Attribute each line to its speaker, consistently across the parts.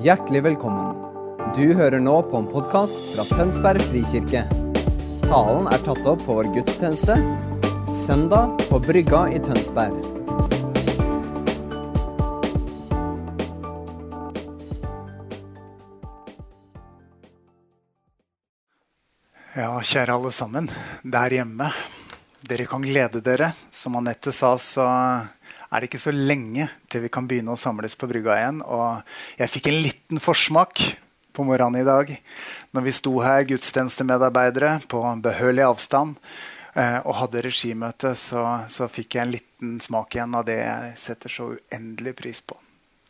Speaker 1: Hjertelig velkommen. Du hører nå på en podkast fra Tønsberg frikirke. Talen er tatt opp på vår gudstjeneste søndag på Brygga i Tønsberg.
Speaker 2: Ja, kjære alle sammen der hjemme. Dere kan glede dere. Som Anette sa, så er det ikke så lenge til vi kan begynne å samles på brygga igjen. Og jeg fikk en liten forsmak på morgenen i dag når vi sto her, gudstjenestemedarbeidere, på behørig avstand eh, og hadde regimøte. Så, så fikk jeg en liten smak igjen av det jeg setter så uendelig pris på.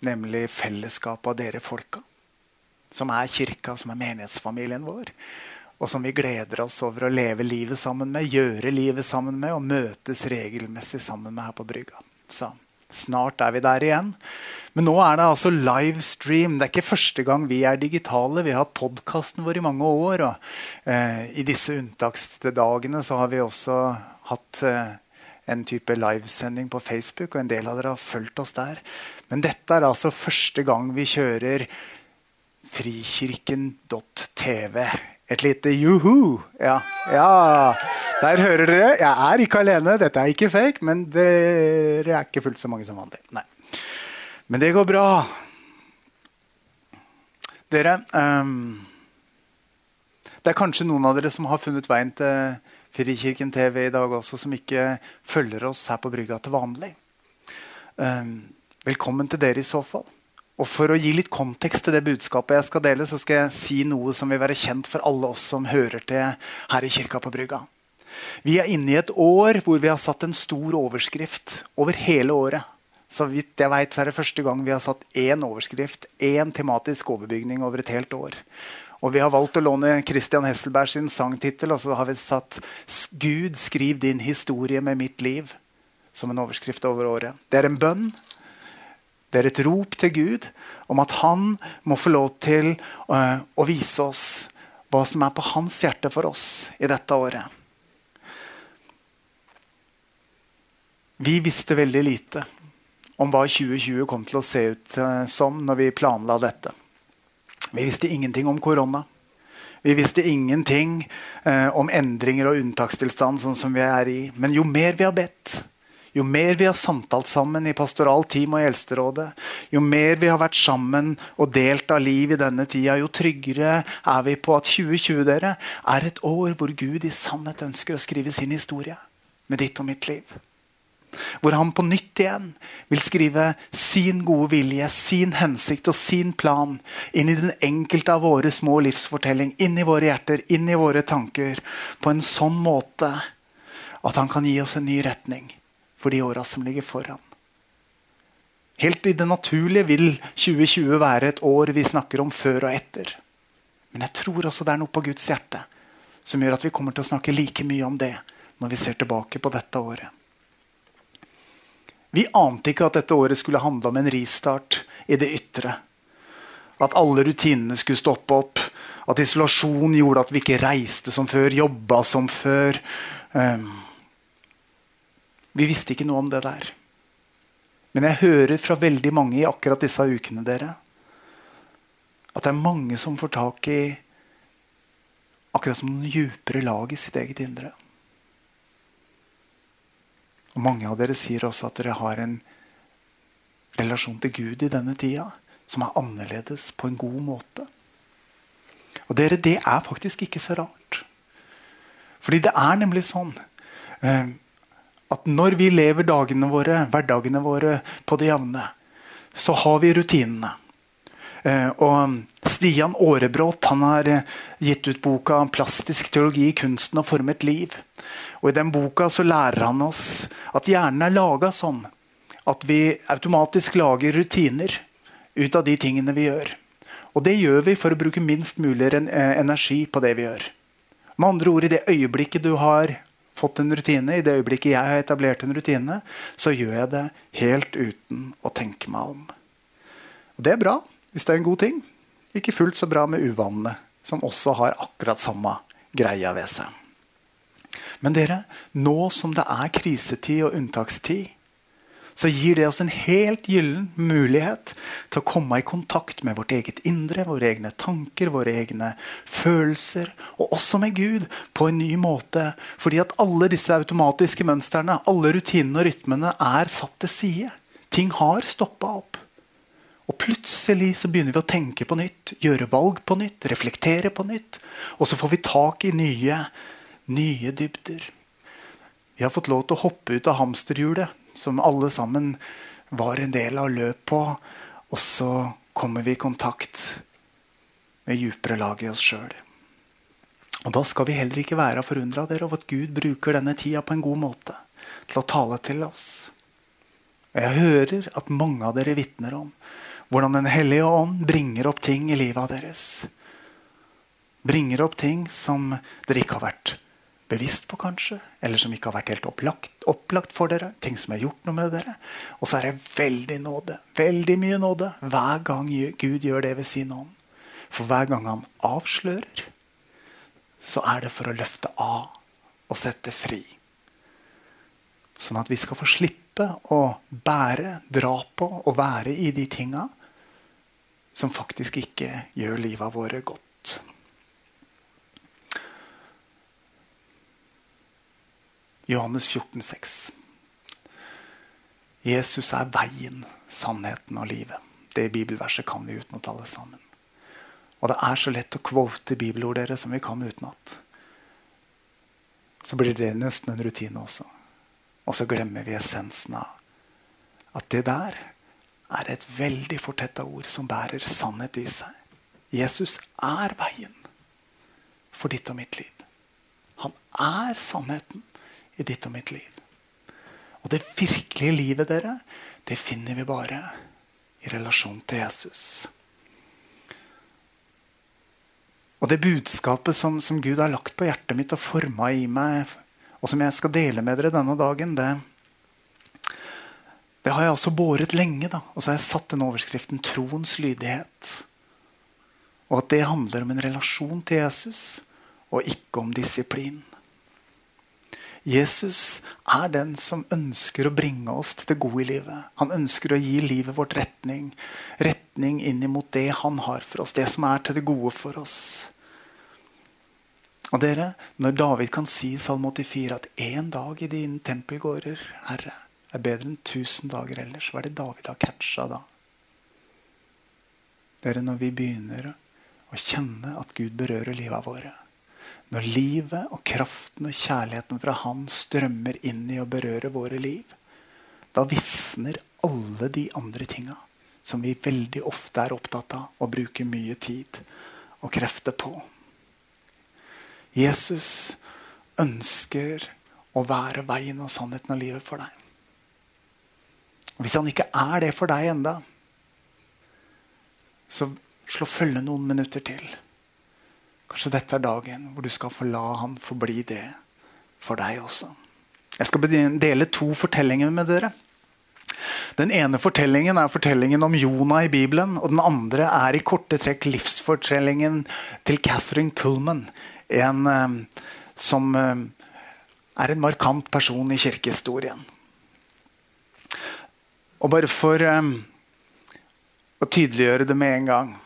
Speaker 2: Nemlig fellesskapet av dere folka. Som er kirka, som er menighetsfamilien vår og som vi gleder oss over å leve livet sammen med, gjøre livet sammen med og møtes regelmessig sammen med her på brygga. Så snart er vi der igjen. Men nå er det altså livestream. Det er ikke første gang vi er digitale. Vi har hatt podkasten vår i mange år. Og, eh, I disse unntaksdagene så har vi også hatt eh, en type livesending på Facebook, og en del av dere har fulgt oss der. Men dette er altså første gang vi kjører frikirken.tv et lite juhu. Ja, ja. Der hører dere. Jeg er ikke alene. Dette er ikke fake, men dere er ikke fullt så mange som vanlig. Nei. Men det går bra. Dere um, Det er kanskje noen av dere som har funnet veien til Frikirken TV i dag også, som ikke følger oss her på brygga til vanlig. Um, velkommen til dere i så fall. Og For å gi litt kontekst til det budskapet jeg skal dele, så skal jeg si noe som vil være kjent for alle oss som hører til her i kirka på Brygga. Vi er inne i et år hvor vi har satt en stor overskrift over hele året. Så vidt jeg vet, så er det første gang vi har satt én overskrift, én tematisk overbygning over et helt år. Og vi har valgt å låne Christian Hesselberg sin sangtittel, og så har vi satt 'Gud, skriv din historie med mitt liv' som en overskrift over året. Det er en bønn det er et rop til Gud om at han må få lov til uh, å vise oss hva som er på hans hjerte for oss i dette året. Vi visste veldig lite om hva 2020 kom til å se ut uh, som når vi planla dette. Vi visste ingenting om korona. Vi visste ingenting uh, om endringer og unntakstilstand, sånn som vi er i. Men jo mer vi har bedt, jo mer vi har samtalt sammen i pastoral team og i Eldsterådet, jo mer vi har vært sammen og delt av liv i denne tida, jo tryggere er vi på at 2020 dere, er et år hvor Gud i sannhet ønsker å skrive sin historie med ditt og mitt liv. Hvor han på nytt igjen vil skrive sin gode vilje, sin hensikt og sin plan inn i den enkelte av våre små livsfortelling, inn i våre hjerter, inn i våre tanker, på en sånn måte at han kan gi oss en ny retning for de åra som ligger foran. Helt i det naturlige vil 2020 være et år vi snakker om før og etter. Men jeg tror også det er noe på Guds hjerte som gjør at vi kommer til å snakke like mye om det når vi ser tilbake på dette året. Vi ante ikke at dette året skulle handle om en ristart i det ytre. At alle rutinene skulle stoppe opp. At isolasjon gjorde at vi ikke reiste som før, jobba som før. Um, vi visste ikke noe om det der. Men jeg hører fra veldig mange i akkurat disse ukene dere, at det er mange som får tak i akkurat som noen djupere lag i sitt eget indre. Og Mange av dere sier også at dere har en relasjon til Gud i denne tida som er annerledes på en god måte. Og dere, det er faktisk ikke så rart. Fordi det er nemlig sånn eh, at når vi lever dagene våre, hverdagene våre på det jevne, så har vi rutinene. Eh, og Stian Aarebrot han har eh, gitt ut boka 'Plastisk teologi kunsten å forme et liv'. Og I den boka så lærer han oss at hjernen er laga sånn at vi automatisk lager rutiner ut av de tingene vi gjør. Og det gjør vi for å bruke minst mulig eh, energi på det vi gjør. Med andre ord, i det øyeblikket du har fått en rutine, i det øyeblikket jeg har etablert en rutine, så gjør jeg det helt uten å tenke meg om. Og Det er bra hvis det er en god ting. Ikke fullt så bra med uvanene, som også har akkurat samme greia ved seg. Men dere, nå som det er krisetid og unntakstid, så gir det oss en helt gyllen mulighet til å komme i kontakt med vårt eget indre, våre egne tanker, våre egne følelser, og også med Gud på en ny måte. Fordi at alle disse automatiske mønstrene, alle rutinene og rytmene er satt til side. Ting har stoppa opp. Og plutselig så begynner vi å tenke på nytt, gjøre valg på nytt, reflektere på nytt. Og så får vi tak i nye, nye dybder. Vi har fått lov til å hoppe ut av hamsterhjulet som alle sammen var en del av løp på. Og så kommer vi i kontakt med djupere lag i oss sjøl. Og da skal vi heller ikke være forundra over at Gud bruker denne tida på en god måte til å tale til oss. Og jeg hører at mange av dere vitner om hvordan Den hellige ånd bringer opp ting i livet deres. Bringer opp ting som dere ikke har vært bevisst på, kanskje, eller som ikke har vært helt opplagt, opplagt, for dere. Ting som har gjort noe med dere. Og så er det veldig nåde. Veldig mye nåde hver gang Gud gjør det ved sin ånd. For hver gang han avslører, så er det for å løfte av og sette fri. Sånn at vi skal få slippe å bære, dra på og være i de tinga som faktisk ikke gjør livet våre godt. Johannes 14, 14,6. Jesus er veien, sannheten og livet. Det bibelverset kan vi utenat alle sammen. Og det er så lett å kvote bibelord dere som vi kan utenat. Så blir det nesten en rutine også. Og så glemmer vi essensen av at det der er et veldig fortetta ord som bærer sannhet i seg. Jesus er veien for ditt og mitt liv. Han er sannheten i ditt og mitt liv. Og det virkelige livet, dere, det finner vi bare i relasjon til Jesus. Og det budskapet som, som Gud har lagt på hjertet mitt og forma i meg, og som jeg skal dele med dere denne dagen, det, det har jeg også båret lenge. da. Og så har jeg satt den overskriften 'Troens lydighet'. Og at det handler om en relasjon til Jesus, og ikke om disiplin. Jesus er den som ønsker å bringe oss til det gode i livet. Han ønsker å gi livet vårt retning. Retning inn mot det han har for oss. Det som er til det gode for oss. Og dere, Når David kan si i Salme 84 at én dag i dine tempelgårder, Herre, er bedre enn tusen dager ellers, hva er det David har catcha da? Dere, Når vi begynner å kjenne at Gud berører livet våre, når livet og kraften og kjærligheten fra Han strømmer inn i å berøre våre liv, da visner alle de andre tinga som vi veldig ofte er opptatt av og bruker mye tid og krefter på. Jesus ønsker å være veien og sannheten og livet for deg. Og Hvis han ikke er det for deg enda, så slå følge noen minutter til. Kanskje dette er dagen hvor du skal få la han forbli det for deg også. Jeg skal dele to fortellinger med dere. Den ene fortellingen er fortellingen om Jonah i Bibelen. Og den andre er i korte trekk livsfortellingen til Catherine Kullman. En eh, som eh, er en markant person i kirkehistorien. Og bare for eh, å tydeliggjøre det med en gang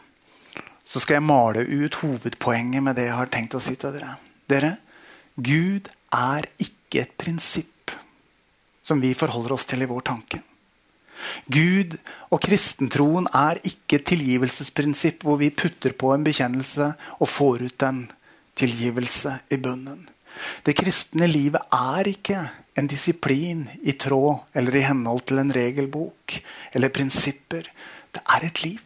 Speaker 2: så skal jeg male ut hovedpoenget med det jeg har tenkt å si til dere. Dere, Gud er ikke et prinsipp som vi forholder oss til i vår tanke. Gud og kristentroen er ikke et tilgivelsesprinsipp hvor vi putter på en bekjennelse og får ut en tilgivelse i bunnen. Det kristne livet er ikke en disiplin i tråd eller i henhold til en regelbok eller prinsipper. Det er et liv.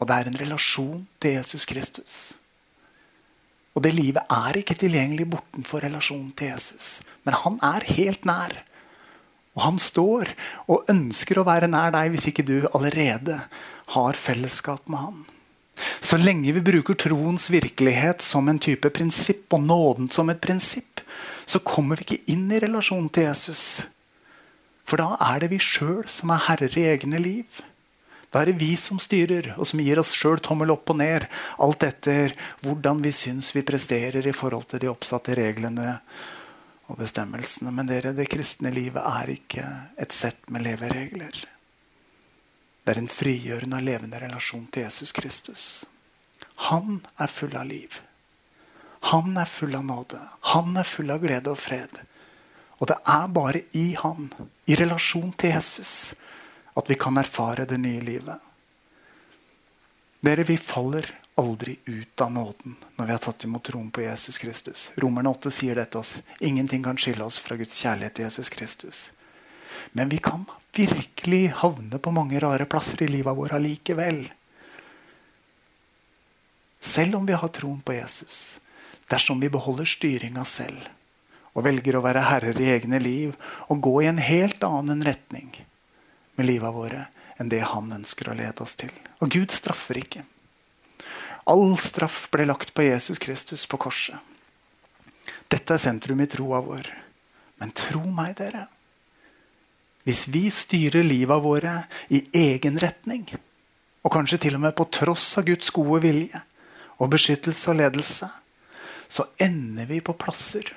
Speaker 2: Og det er en relasjon til Jesus Kristus. Og det livet er ikke tilgjengelig bortenfor relasjonen til Jesus. Men han er helt nær. Og han står og ønsker å være nær deg hvis ikke du allerede har fellesskap med han. Så lenge vi bruker troens virkelighet som en type prinsipp, og nåden som et prinsipp, så kommer vi ikke inn i relasjonen til Jesus. For da er det vi sjøl som er herrer i egne liv. Da er det vi som styrer, og som gir oss sjøl tommel opp og ned. Alt etter hvordan vi syns vi presterer i forhold til de oppsatte reglene og bestemmelsene. Men dere, det kristne livet er ikke et sett med leveregler. Det er en frigjørende og levende relasjon til Jesus Kristus. Han er full av liv. Han er full av nåde. Han er full av glede og fred. Og det er bare i han, i relasjon til Jesus, at vi kan erfare det nye livet. Dere, vi faller aldri ut av nåden når vi har tatt imot troen på Jesus Kristus. Romerne 8 sier dette oss. Ingenting kan skille oss fra Guds kjærlighet til Jesus Kristus. Men vi kan virkelig havne på mange rare plasser i livet vårt allikevel. Selv om vi har troen på Jesus. Dersom vi beholder styringa selv og velger å være herrer i egne liv og gå i en helt annen retning med livet våre enn det han ønsker å lede oss til. Og Gud straffer ikke. All straff ble lagt på Jesus Kristus på korset. Dette er sentrum i troa vår. Men tro meg, dere. Hvis vi styrer livet våre i egen retning, og kanskje til og med på tross av Guds gode vilje og beskyttelse og ledelse, så ender vi på plasser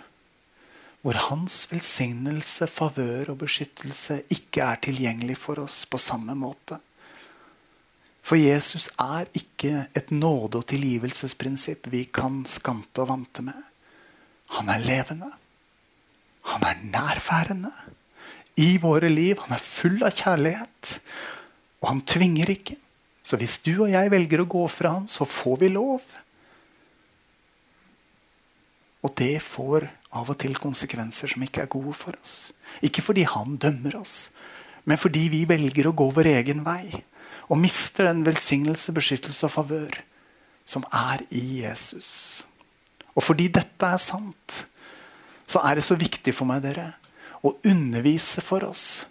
Speaker 2: hvor hans velsignelse, favør og beskyttelse ikke er tilgjengelig for oss på samme måte. For Jesus er ikke et nåde- og tilgivelsesprinsipp vi kan skante og vante med. Han er levende. Han er nærværende i våre liv. Han er full av kjærlighet. Og han tvinger ikke. Så hvis du og jeg velger å gå fra han, så får vi lov. Og det får av og til konsekvenser som ikke er gode for oss. Ikke fordi han dømmer oss, men fordi vi velger å gå vår egen vei og mister den velsignelse, beskyttelse og favør som er i Jesus. Og fordi dette er sant, så er det så viktig for meg dere, å undervise for oss,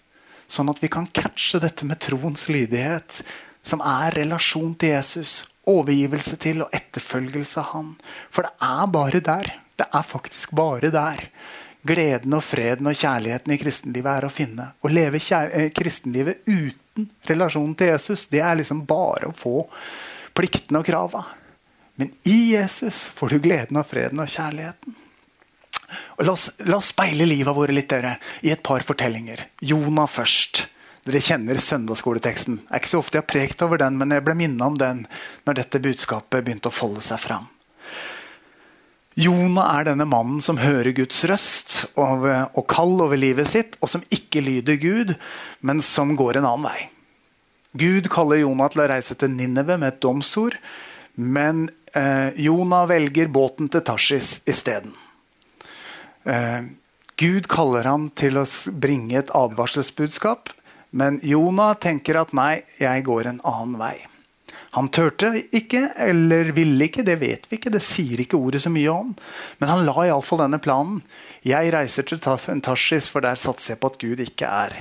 Speaker 2: sånn at vi kan catche dette med troens lydighet, som er relasjon til Jesus, overgivelse til og etterfølgelse av Han. For det er bare der det er faktisk bare der gleden og freden og kjærligheten i kristenlivet er å finne. Å leve eh, kristenlivet uten relasjonen til Jesus, det er liksom bare å få pliktene og krava. Men i Jesus får du gleden og freden og kjærligheten. Og la, oss, la oss speile livet våre litt dere, i et par fortellinger. Jonah først. Dere kjenner søndagsskoleteksten. Det er ikke så ofte jeg har prekt over den, men jeg ble minnet om den når dette budskapet begynte å folde seg fram. Jonah er denne mannen som hører Guds røst og, og kall over livet sitt, og som ikke lyder Gud, men som går en annen vei. Gud kaller Jonah til å reise til Ninneve med et domsord, men eh, Jonah velger båten til Tarsis isteden. Eh, Gud kaller han til å bringe et advarselsbudskap, men Jonah tenker at nei, jeg går en annen vei. Han turte ikke, eller ville ikke, det vet vi ikke. Det sier ikke ordet så mye om. Men han la iallfall denne planen. Jeg reiser til Tarsis, for der satser jeg på at Gud ikke er.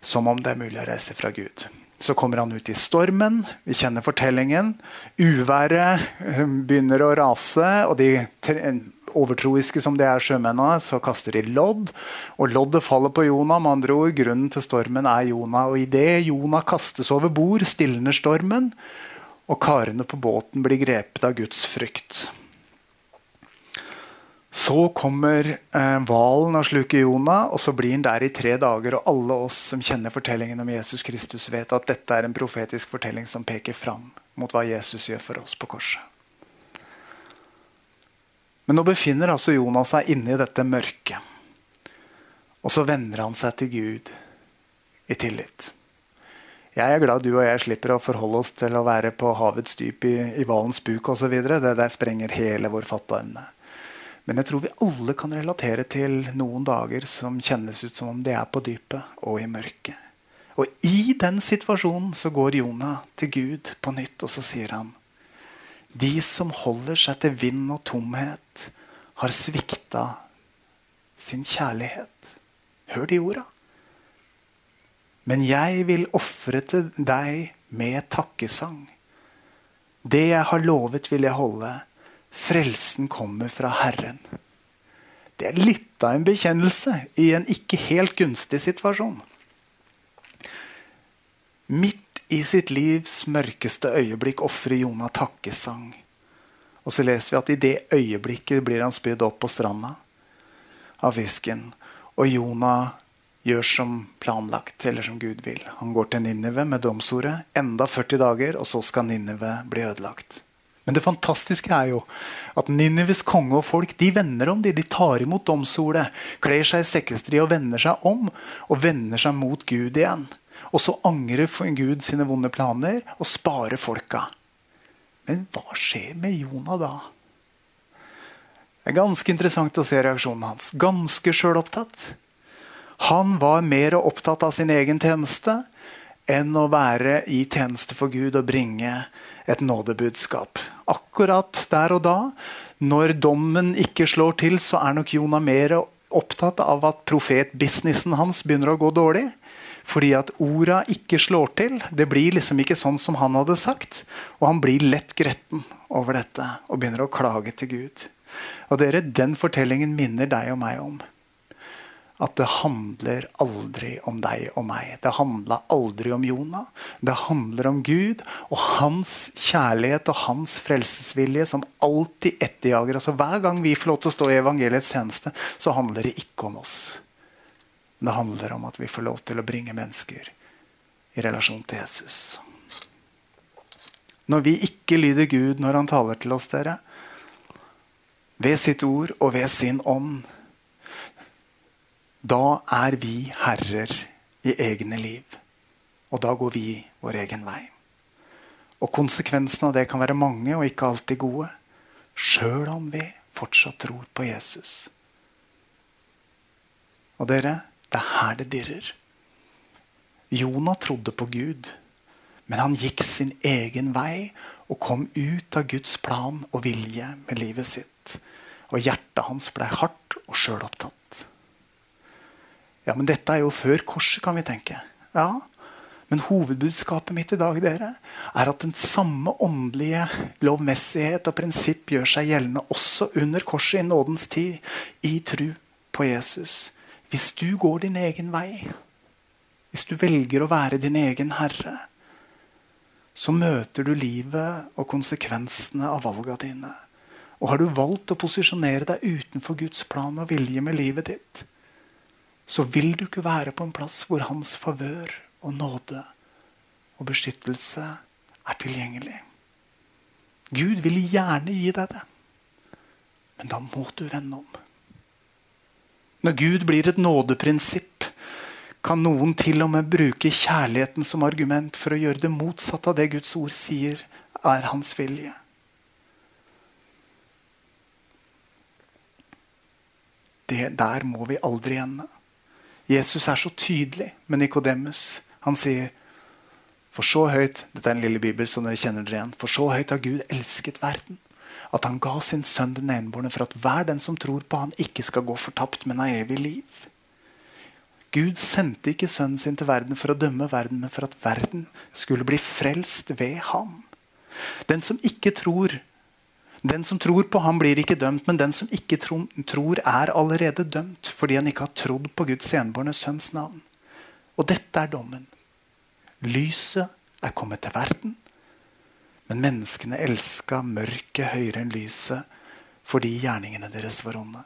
Speaker 2: Som om det er mulig å reise fra Gud. Så kommer han ut i stormen. Vi kjenner fortellingen. Uværet eh, begynner å rase, og de overtroiske som de er sjømennene, så kaster de lodd. Og loddet faller på Jonah. Med andre ord, grunnen til stormen er Jonah. Og idet Jonah kastes over bord, stilner stormen, og karene på båten blir grepet av Guds frykt. Så kommer eh, hvalen eh, og sluker Jonah, og så blir han der i tre dager. Og alle oss som kjenner fortellingen om Jesus Kristus, vet at dette er en profetisk fortelling som peker fram mot hva Jesus gjør for oss på korset. Men nå befinner altså Jonas seg inne i dette mørket. Og så vender han seg til Gud i tillit. Jeg er glad du og jeg slipper å forholde oss til å være på havets dyp i, i hvalens buk osv. Det der sprenger hele vår fatteevne. Men jeg tror vi alle kan relatere til noen dager som kjennes ut som om de er på dypet og i mørket. Og i den situasjonen så går Jonah til Gud på nytt, og så sier han de som holder seg til vind og tomhet, har svikta sin kjærlighet. Hør de orda. Men jeg vil ofre til deg med takkesang. Det jeg har lovet, vil jeg holde. Frelsen kommer fra Herren. Det er litt av en bekjennelse i en ikke helt gunstig situasjon. Midt i sitt livs mørkeste øyeblikk ofrer Jonah takkesang. Og så leser vi at i det øyeblikket blir han spydd opp på stranda. av fisken. Og Jonah gjør som planlagt, eller som Gud vil. Han går til Ninive med domsordet. Enda 40 dager, og så skal Ninive bli ødelagt. Men det fantastiske er jo at Ninives konge og folk de vender om. De, de tar imot domsordet, kler seg i sekkestri og vender seg om. Og vender seg mot Gud igjen. Og så angrer Gud sine vonde planer og sparer folka. Men hva skjer med Jonah da? Det er ganske interessant å se reaksjonen hans. Ganske sjølopptatt. Han var mer opptatt av sin egen tjeneste enn å være i tjeneste for Gud og bringe et nådebudskap. Akkurat der og da, når dommen ikke slår til, så er nok Jonah mer opptatt av at profetbusinessen hans begynner å gå dårlig. Fordi at orda ikke slår til. Det blir liksom ikke sånn som han hadde sagt. Og han blir lett gretten over dette og begynner å klage til Gud. Og dere, Den fortellingen minner deg og meg om at det handler aldri om deg og meg. Det handla aldri om Jonah. Det handler om Gud og hans kjærlighet og hans frelsesvilje som alltid etterjager. Altså, hver gang vi får lov til å stå i evangeliets tjeneste, så handler det ikke om oss. Det handler om at vi får lov til å bringe mennesker i relasjon til Jesus. Når vi ikke lyder Gud når han taler til oss, dere, ved sitt ord og ved sin ånd, da er vi herrer i egne liv. Og da går vi vår egen vei. Og konsekvensene av det kan være mange og ikke alltid gode. Sjøl om vi fortsatt tror på Jesus. Og dere, det er her det dirrer. Jonah trodde på Gud, men han gikk sin egen vei og kom ut av Guds plan og vilje med livet sitt. Og hjertet hans ble hardt og sjølopptatt. Ja, men dette er jo før korset, kan vi tenke. Ja, men hovedbudskapet mitt i dag dere, er at den samme åndelige lovmessighet og prinsipp gjør seg gjeldende også under korset i nådens tid, i tru på Jesus. Hvis du går din egen vei, hvis du velger å være din egen herre, så møter du livet og konsekvensene av valga dine. Og har du valgt å posisjonere deg utenfor Guds plan og vilje med livet ditt, så vil du ikke være på en plass hvor hans favør og nåde og beskyttelse er tilgjengelig. Gud vil gjerne gi deg det, men da må du vende om. Når Gud blir et nådeprinsipp, kan noen til og med bruke kjærligheten som argument for å gjøre det motsatte av det Guds ord sier er hans vilje. Det, der må vi aldri ende. Jesus er så tydelig med Nikodemus. Han sier For så høyt Dette er en lille bibel, så dere kjenner dere igjen. For så høyt har Gud elsket verden at han ga sin sønn den enbårne for at hver den som tror på han ikke skal gå fortapt, men ha evig liv. Gud sendte ikke sønnen sin til verden for å dømme verden, men for at verden skulle bli frelst ved ham. Den som ikke tror, den som tror på ham, blir ikke dømt, men den som ikke tror, er allerede dømt fordi han ikke har trodd på Guds enbårne sønns navn. Og dette er dommen. Lyset er kommet til verden, men menneskene elska mørket høyere enn lyset fordi gjerningene deres var onde.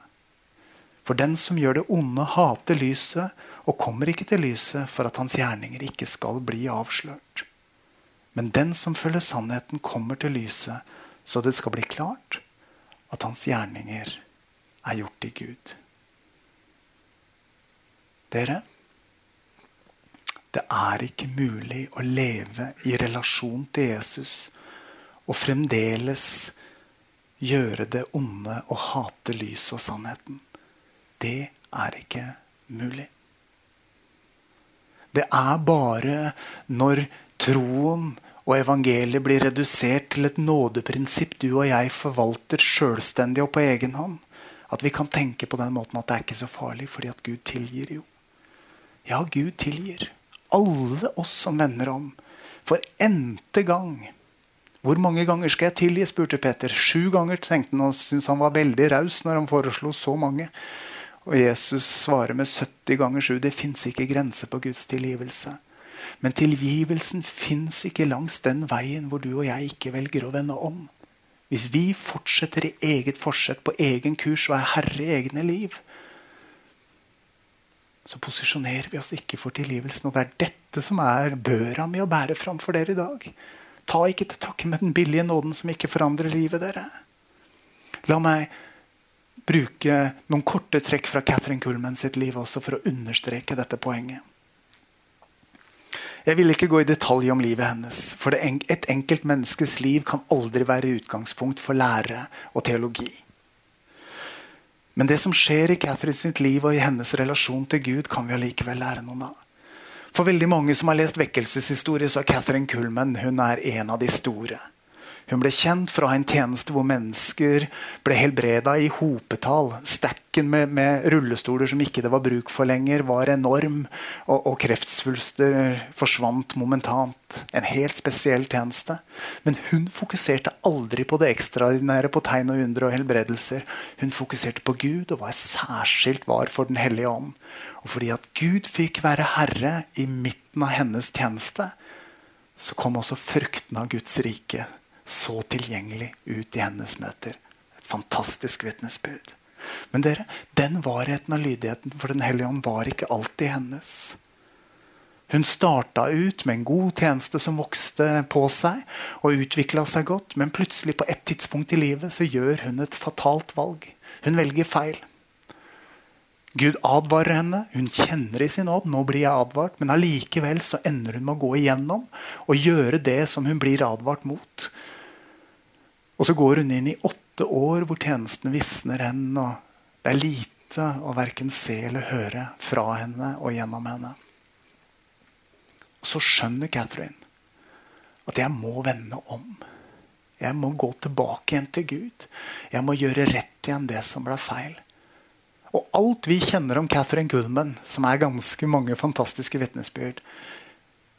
Speaker 2: For den som gjør det onde, hater lyset og kommer ikke til lyset for at hans gjerninger ikke skal bli avslørt. Men den som følger sannheten, kommer til lyset, så det skal bli klart at hans gjerninger er gjort i Gud. Dere, det er ikke mulig å leve i relasjon til Jesus og fremdeles gjøre det onde og hate lyset og sannheten. Det er ikke mulig. Det er bare når troen og evangeliet blir redusert til et nådeprinsipp du og jeg forvalter sjølstendig og på egen hånd, at vi kan tenke på den måten at det er ikke så farlig, fordi at Gud tilgir jo. Ja, Gud tilgir. Alle oss som vender om. For n-te gang hvor mange ganger skal jeg tilgi? spurte Peter. Sju ganger tenkte han og syntes han var veldig raus når han foreslo så mange. Og Jesus svarer med 70 ganger 7. Det fins ikke grenser på Guds tilgivelse. Men tilgivelsen fins ikke langs den veien hvor du og jeg ikke velger å vende om. Hvis vi fortsetter i eget forsett på egen kurs og er herre i egne liv, så posisjonerer vi oss ikke for tilgivelsen. Og det er dette som er børa mi å bære fram for dere i dag. Ta ikke til takke med den billige nåden som ikke forandrer livet dere. La meg bruke noen korte trekk fra Catherine Kuhlman sitt liv også for å understreke dette poenget. Jeg vil ikke gå i detalj om livet hennes, for et enkelt menneskes liv kan aldri være utgangspunkt for lære og teologi. Men det som skjer i Catherine sitt liv og i hennes relasjon til Gud, kan vi allikevel lære noen av. For veldig mange som har lest vekkelseshistorie, så er Catherine Kuhlman hun er en av de store. Hun ble kjent fra en tjeneste hvor mennesker ble helbreda i hopetall. Stacken med, med, rullestoler som ikke det var bruk for lenger, var enorm. Og, og kreftsvulster forsvant momentant. En helt spesiell tjeneste. Men hun fokuserte aldri på det ekstraordinære, på tegn og under og helbredelser. Hun fokuserte på Gud og var særskilt var for Den hellige ånd. Og fordi at Gud fikk være herre i midten av hennes tjeneste, så kom også frukten av Guds rike så tilgjengelig ut i hennes møter. Et fantastisk vitnesbyrd. Men dere, den varheten og lydigheten for Den hellige ånd var ikke alltid hennes. Hun starta ut med en god tjeneste som vokste på seg og utvikla seg godt, men plutselig på et tidspunkt i livet så gjør hun et fatalt valg. Hun velger feil. Gud advarer henne. Hun kjenner i sin ånd nå blir jeg advart, men allikevel så ender hun med å gå igjennom og gjøre det som hun blir advart mot. Og så går hun inn i åtte år hvor tjenesten visner hen. og Det er lite å verken se eller høre fra henne og gjennom henne. Og så skjønner Catherine at jeg må vende om. Jeg må gå tilbake igjen til Gud. Jeg må gjøre rett igjen det som ble feil. Og alt vi kjenner om Catherine Goodman, som er ganske mange fantastiske vitnesbyrd,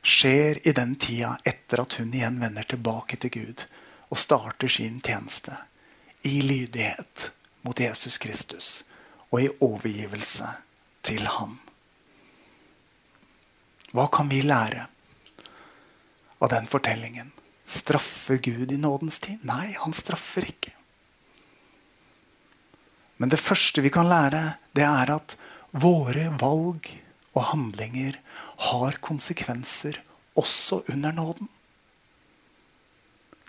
Speaker 2: skjer i den tida etter at hun igjen vender tilbake til Gud og starter sin tjeneste i lydighet mot Jesus Kristus og i overgivelse til Han. Hva kan vi lære av den fortellingen? Straffer Gud i nådens tid? Nei, han straffer ikke. Men det første vi kan lære, det er at våre valg og handlinger har konsekvenser også under nåden.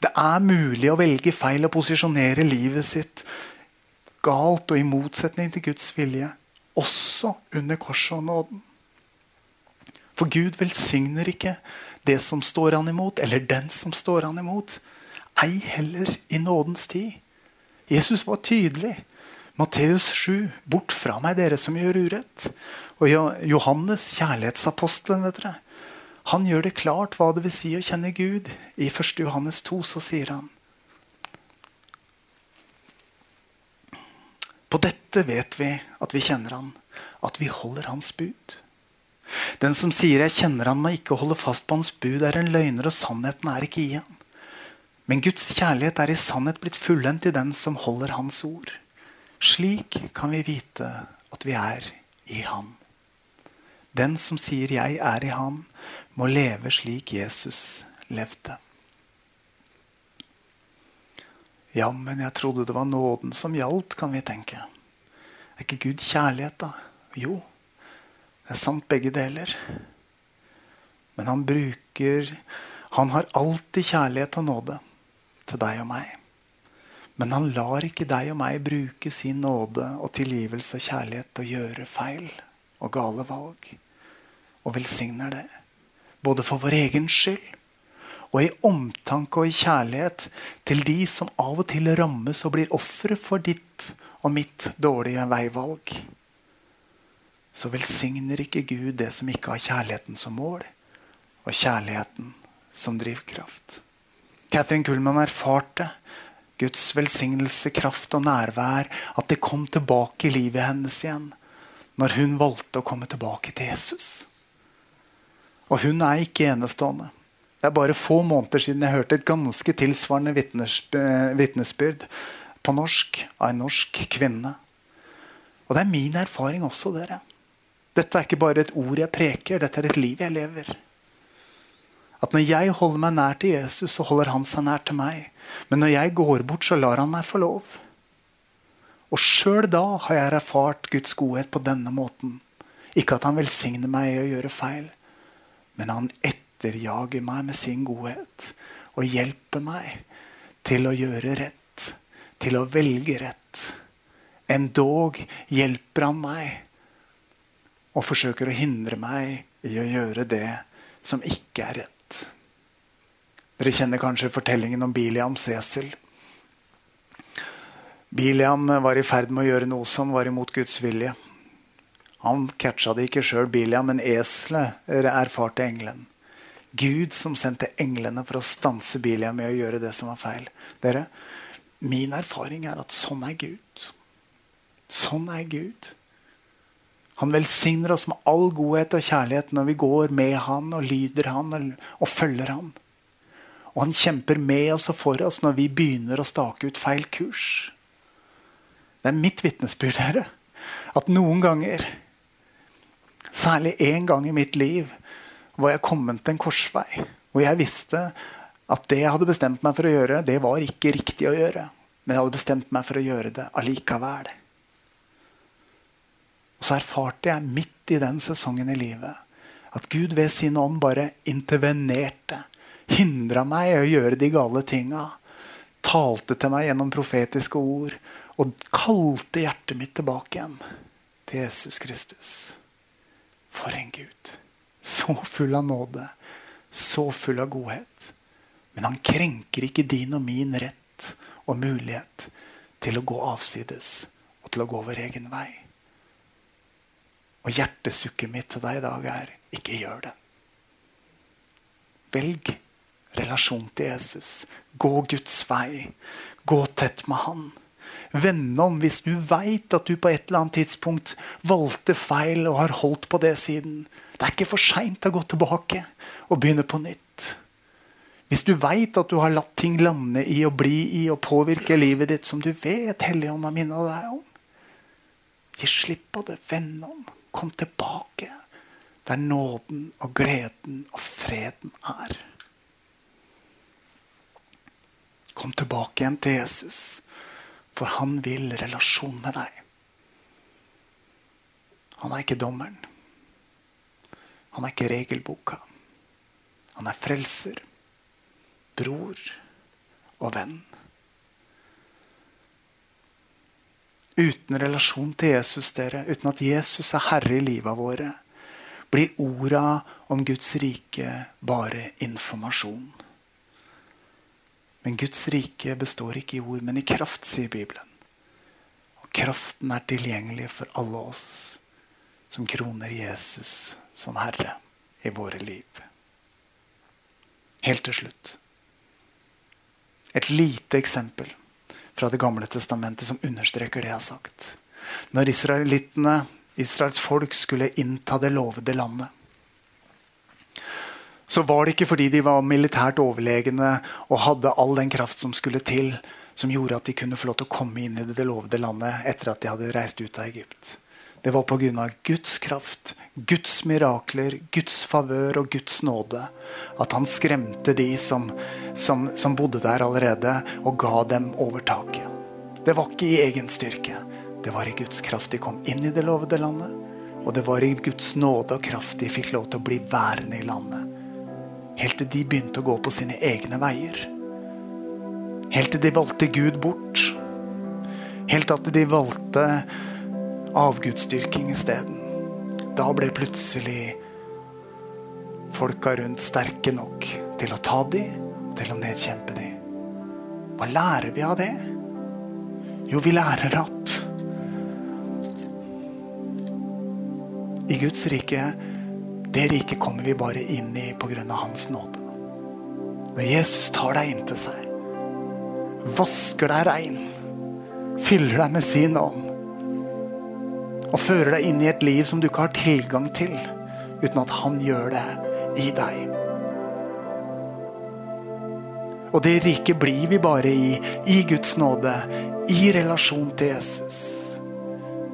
Speaker 2: Det er mulig å velge feil og posisjonere livet sitt galt og i motsetning til Guds vilje, også under korset og nåden. For Gud velsigner ikke det som står han imot, eller den som står han imot. Ei heller i nådens tid. Jesus var tydelig. Matteus 7.: Bort fra meg, dere som gjør urett. Og Johannes, kjærlighetsapostelen, vet dere. Han gjør det klart hva det vil si å kjenne Gud. I 1. Johannes 2 så sier han På dette vet vi at vi kjenner Han, at vi holder Hans bud. Den som sier 'jeg kjenner Han, men ikke holder fast på Hans bud', er en løgner, og sannheten er ikke i ham. Men Guds kjærlighet er i sannhet blitt fullendt i den som holder Hans ord. Slik kan vi vite at vi er i Han. Den som sier 'jeg er i Han', må leve slik Jesus levde. Ja, men jeg trodde det var nåden som gjaldt, kan vi tenke. Er ikke Gud kjærlighet, da? Jo, det er sant begge deler. Men han bruker Han har alltid kjærlighet og nåde til deg og meg. Men han lar ikke deg og meg bruke sin nåde og tilgivelse og kjærlighet til å gjøre feil og gale valg. Og velsigner det både for vår egen skyld og i omtanke og i kjærlighet til de som av og til rammes og blir ofre for ditt og mitt dårlige veivalg. Så velsigner ikke Gud det som ikke har kjærligheten som mål, og kjærligheten som drivkraft. Catherine Kullman erfarte Guds velsignelse, kraft og nærvær, at det kom tilbake i livet hennes igjen når hun valgte å komme tilbake til Jesus. Og hun er ikke enestående. Det er bare få måneder siden jeg hørte et ganske tilsvarende vitnesbyrd på norsk av en norsk kvinne. Og det er min erfaring også, dere. Dette er ikke bare et ord jeg preker, dette er et liv jeg lever. At når jeg holder meg nær til Jesus, så holder han seg nær til meg. Men når jeg går bort, så lar han meg få lov. Og sjøl da har jeg erfart Guds godhet på denne måten Ikke at han velsigner meg i å gjøre feil, men han etterjager meg med sin godhet og hjelper meg til å gjøre rett, til å velge rett. Endog hjelper han meg og forsøker å hindre meg i å gjøre det som ikke er rett. Dere kjenner kanskje fortellingen om Biliams esel. Biliam var i ferd med å gjøre noe som var imot Guds vilje. Han catcha det ikke sjøl, Biliam, men eselet erfarte engelen. Gud som sendte englene for å stanse Biliam med å gjøre det som var feil. Dere, Min erfaring er at sånn er Gud. Sånn er Gud. Han velsigner oss med all godhet og kjærlighet når vi går med han og lyder han og følger han. Og han kjemper med oss og for oss når vi begynner å stake ut feil kurs. Det er mitt vitnesbyrd, dere. At noen ganger Særlig én gang i mitt liv var jeg kommet til en korsvei. Hvor jeg visste at det jeg hadde bestemt meg for å gjøre, det var ikke riktig å gjøre. Men jeg hadde bestemt meg for å gjøre det allikevel. Og så erfarte jeg midt i den sesongen i livet at Gud ved sin ånd bare intervenerte. Hindra meg i å gjøre de gale tinga. Talte til meg gjennom profetiske ord. Og kalte hjertet mitt tilbake igjen til Jesus Kristus. For en Gud. Så full av nåde. Så full av godhet. Men han krenker ikke din og min rett og mulighet til å gå avsides og til å gå vår egen vei. Og hjertesukket mitt til deg i dag er ikke gjør det. Velg relasjon til Jesus. Gå Guds vei. Gå tett med Han. Vende om hvis du veit at du på et eller annet tidspunkt valgte feil og har holdt på det siden. Det er ikke for seint å gå tilbake og begynne på nytt. Hvis du veit at du har latt ting lande i og bli i og påvirke livet ditt som du vet Helligånd har minnet deg om, gi slipp på det. Vend om. Kom tilbake der nåden og gleden og freden er. Kom tilbake igjen til Jesus. For han vil relasjon med deg. Han er ikke dommeren. Han er ikke regelboka. Han er frelser, bror og venn. Uten relasjon til Jesus, dere, uten at Jesus er herre i livet våre, blir orda om Guds rike bare informasjon. Men Guds rike består ikke i ord, men i kraft, sier Bibelen. Og kraften er tilgjengelig for alle oss som kroner Jesus som Herre i våre liv. Helt til slutt. Et lite eksempel fra Det gamle testamentet som understreker det jeg har sagt. Når israelittene, Israels folk, skulle innta det lovede landet, så var det ikke fordi de var militært overlegne og hadde all den kraft som skulle til, som gjorde at de kunne få lov til å komme inn i det lovede landet etter at de hadde reist ut av Egypt. Det var pga. Guds kraft, Guds mirakler, Guds favør og Guds nåde at han skremte de som, som, som bodde der allerede, og ga dem overtaket. Det var ikke i egen styrke. Det var i Guds kraft de kom inn i det lovede landet. Og det var i Guds nåde og kraft de fikk lov til å bli værende i landet. Helt til de begynte å gå på sine egne veier. Helt til de valgte Gud bort. Helt til de valgte avgudsdyrking isteden. Da ble plutselig folka rundt sterke nok til å ta dem til å nedkjempe dem. Hva lærer vi av det? Jo, vi lærer at i Guds rike det riket kommer vi bare inn i pga. Hans nåde. Når Jesus tar deg inn til seg, vasker deg rein, fyller deg med sin ånd og fører deg inn i et liv som du ikke har tilgang til uten at han gjør det i deg. Og det riket blir vi bare i, i Guds nåde, i relasjon til Jesus.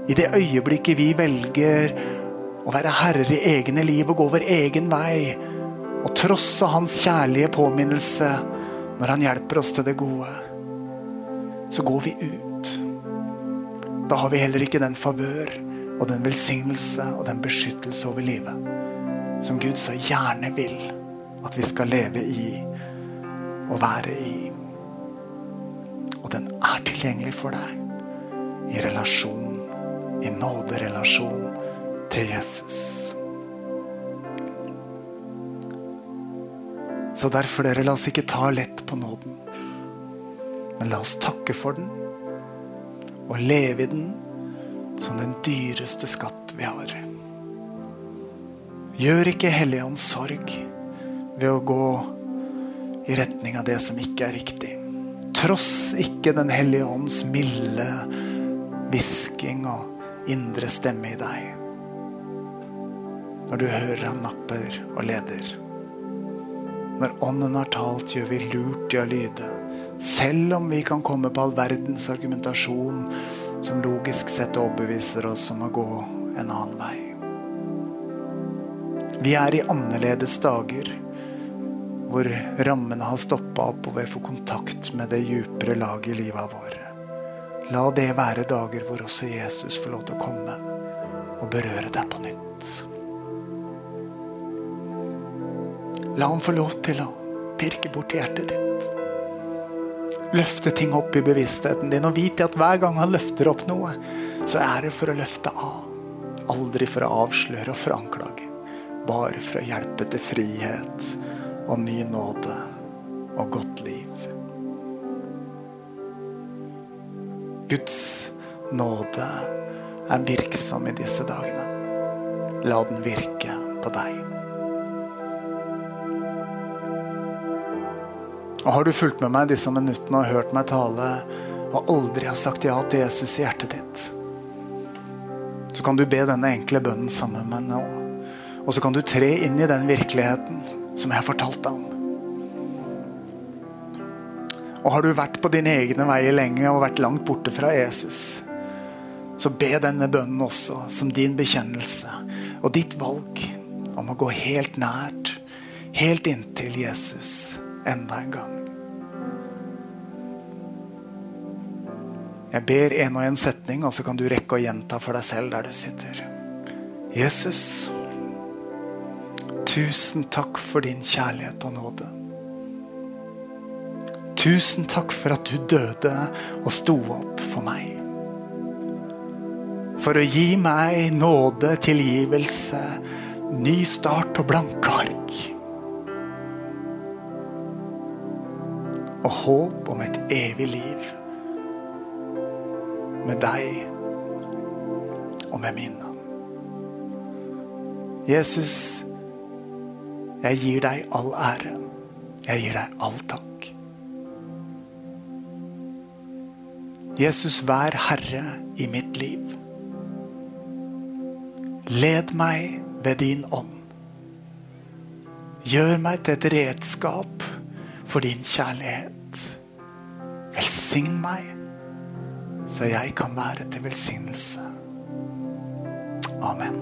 Speaker 2: I det øyeblikket vi velger å være herrer i egne liv og gå vår egen vei. Og trosse hans kjærlige påminnelse når han hjelper oss til det gode. Så går vi ut. Da har vi heller ikke den favør og den velsignelse og den beskyttelse over livet som Gud så gjerne vil at vi skal leve i og være i. Og den er tilgjengelig for deg i relasjon, i nåderelasjon til Jesus. Så derfor, dere, la oss ikke ta lett på nåden. Men la oss takke for den og leve i den som den dyreste skatt vi har. Gjør ikke Helligånd sorg ved å gå i retning av det som ikke er riktig. Tross ikke Den hellige ånds milde hvisking og indre stemme i deg. Når du hører han napper og leder. Når Ånden har talt, gjør vi lurt i å lyde. Selv om vi kan komme på all verdens argumentasjon som logisk sett overbeviser oss om å gå en annen vei. Vi er i annerledes dager hvor rammene har stoppa opp og vi får kontakt med det djupere laget i livet våre. La det være dager hvor også Jesus får lov til å komme og berøre deg på nytt. La ham få lov til å pirke bort hjertet ditt. Løfte ting opp i bevisstheten din og vite at hver gang han løfter opp noe, så er det for å løfte av. Aldri for å avsløre og for å anklage. Bare for å hjelpe til frihet og ny nåde og godt liv. Guds nåde er virksom i disse dagene. La den virke på deg. Og Har du fulgt med meg disse minuttene og hørt meg tale og aldri har sagt ja til Jesus i hjertet ditt, så kan du be denne enkle bønnen sammen med meg nå. Og så kan du tre inn i den virkeligheten som jeg har fortalt deg om. Og har du vært på dine egne veier lenge og vært langt borte fra Jesus, så be denne bønnen også som din bekjennelse og ditt valg om å gå helt nært, helt inntil Jesus enda en gang. Jeg ber en og en setning, og så kan du rekke å gjenta for deg selv der du sitter. Jesus, tusen takk for din kjærlighet og nåde. Tusen takk for at du døde og sto opp for meg. For å gi meg nåde, tilgivelse, ny start og blanke ark. Og håp om et evig liv med deg og med mine. Jesus, jeg gir deg all ære. Jeg gir deg all takk. Jesus, vær herre i mitt liv. Led meg ved din ånd. Gjør meg til et redskap for din kjærlighet. Velsign meg så jeg kan være til velsignelse. Amen.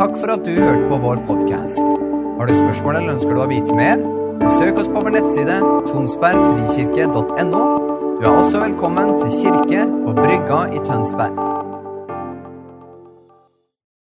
Speaker 1: Takk for at du hørte på vår podkast. Har du spørsmål eller ønsker du å vite mer? Søk oss på vår nettside tonsbergfrikirke.no. Du er også velkommen til kirke på Brygga i Tønsberg.